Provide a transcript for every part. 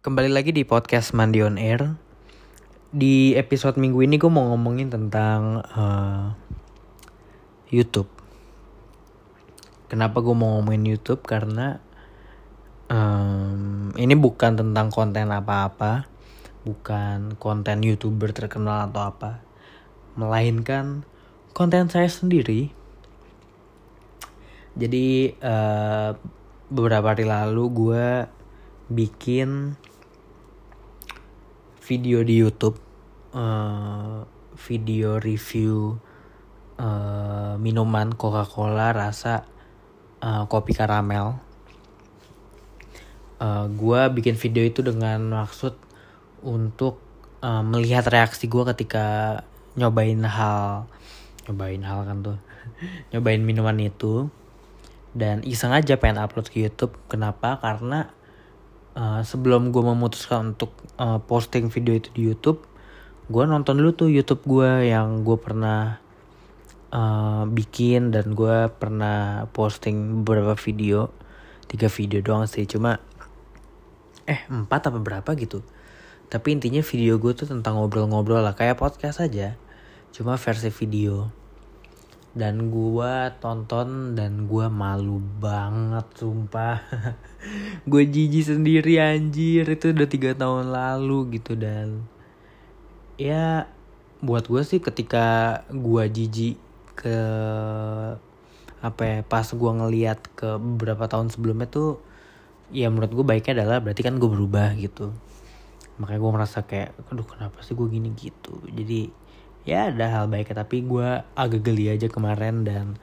Kembali lagi di podcast Mandi on Air. Di episode minggu ini gue mau ngomongin tentang uh, YouTube. Kenapa gue mau ngomongin YouTube? Karena um, ini bukan tentang konten apa-apa, bukan konten youtuber terkenal atau apa, melainkan konten saya sendiri. Jadi uh, beberapa hari lalu gue bikin video di YouTube, uh, video review uh, minuman Coca-Cola rasa uh, kopi karamel. Uh, gue bikin video itu dengan maksud untuk uh, melihat reaksi gue ketika nyobain hal, nyobain hal kan tuh, nyobain minuman itu dan iseng aja pengen upload ke YouTube. Kenapa? Karena uh, sebelum gue memutuskan untuk uh, posting video itu di YouTube, gue nonton dulu tuh YouTube gue yang gue pernah uh, bikin dan gue pernah posting beberapa video, tiga video doang sih, cuma eh empat apa berapa gitu. Tapi intinya video gue tuh tentang ngobrol-ngobrol lah kayak podcast aja, cuma versi video dan gua tonton dan gua malu banget sumpah. Gue jijik sendiri anjir. Itu udah tiga tahun lalu gitu dan. Ya buat gue sih ketika gua jijik ke apa ya pas gua ngeliat ke beberapa tahun sebelumnya tuh ya menurut gue baiknya adalah berarti kan gue berubah gitu. Makanya gue merasa kayak aduh kenapa sih gue gini? Gitu. Jadi ya ada hal baiknya tapi gue agak geli aja kemarin dan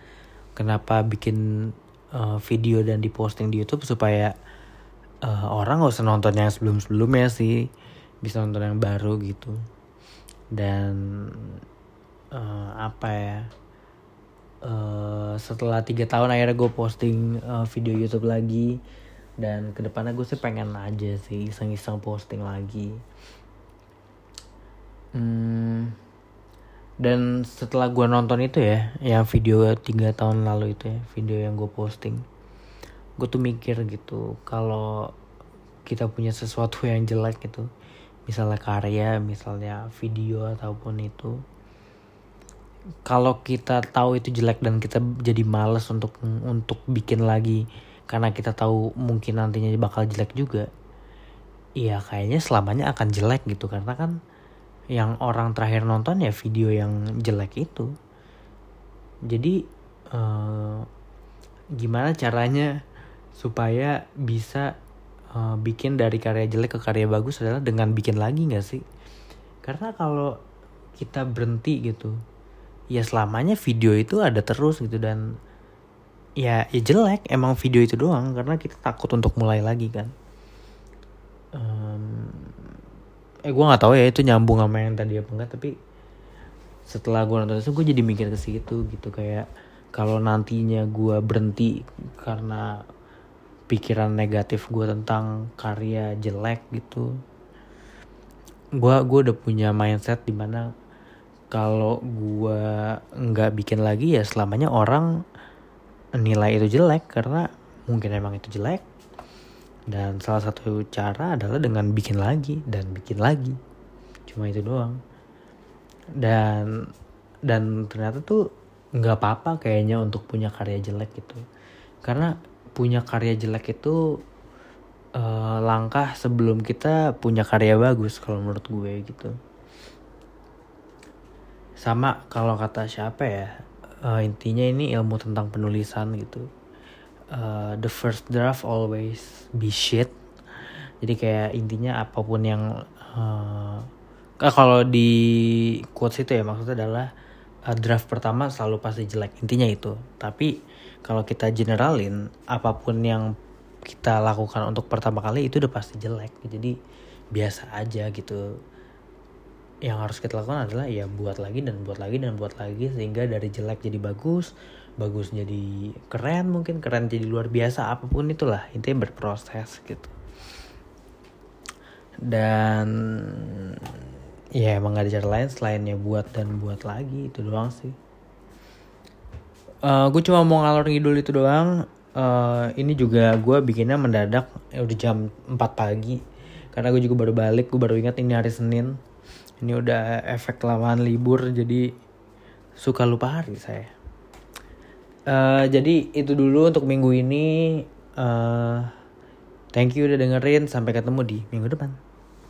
kenapa bikin uh, video dan diposting di YouTube supaya uh, orang gak usah nonton yang sebelum sebelumnya sih. Bisa nonton yang baru gitu. Dan uh, apa ya uh, setelah tiga tahun akhirnya gue posting uh, video YouTube lagi. Dan ke depannya gue sih pengen aja sih iseng-iseng posting lagi. Hmm, dan setelah gue nonton itu ya yang video tiga tahun lalu itu ya video yang gue posting gue tuh mikir gitu kalau kita punya sesuatu yang jelek gitu misalnya karya misalnya video ataupun itu kalau kita tahu itu jelek dan kita jadi males untuk untuk bikin lagi karena kita tahu mungkin nantinya bakal jelek juga iya kayaknya selamanya akan jelek gitu karena kan yang orang terakhir nonton ya video yang jelek itu. Jadi uh, gimana caranya supaya bisa uh, bikin dari karya jelek ke karya bagus adalah dengan bikin lagi nggak sih? Karena kalau kita berhenti gitu ya selamanya video itu ada terus gitu dan ya ya jelek emang video itu doang karena kita takut untuk mulai lagi kan. Um, eh gue nggak tahu ya itu nyambung sama yang tadi apa enggak tapi setelah gue nonton itu gue jadi mikir ke situ gitu kayak kalau nantinya gue berhenti karena pikiran negatif gue tentang karya jelek gitu gue gue udah punya mindset di mana kalau gue nggak bikin lagi ya selamanya orang nilai itu jelek karena mungkin emang itu jelek dan salah satu cara adalah dengan bikin lagi dan bikin lagi. Cuma itu doang. Dan dan ternyata tuh nggak apa-apa kayaknya untuk punya karya jelek gitu. Karena punya karya jelek itu uh, langkah sebelum kita punya karya bagus kalau menurut gue gitu. Sama kalau kata siapa ya uh, intinya ini ilmu tentang penulisan gitu uh, the first draft always be shit. Jadi kayak intinya apa pun yang uh, kalau di quotes itu ya maksudnya adalah uh, draft pertama selalu pasti jelek intinya itu. Tapi kalau kita generalin apa pun yang kita lakukan untuk pertama kali itu udah pasti jelek. Jadi biasa aja gitu yang harus kita lakukan adalah ya buat lagi dan buat lagi dan buat lagi sehingga dari jelek jadi bagus bagus jadi keren mungkin keren jadi luar biasa apa pun itulah. Intinya berproses gitu. Dan ya emang gak ada cara lain selainnya buat dan buat lagi itu doang sih. Uh, eh, gue cuma mau ngalor ngidul itu doang. Uh, ini juga gue bikinnya mendadak ya udah jam 4 pagi. Karena gue juga baru balik gue baru ingat ini hari Senin ini udah efek kelamaan libur jadi suka lupa hari saya. Uh, jadi itu dulu untuk minggu ini. Uh, thank you udah dengerin. Sampai ketemu di minggu depan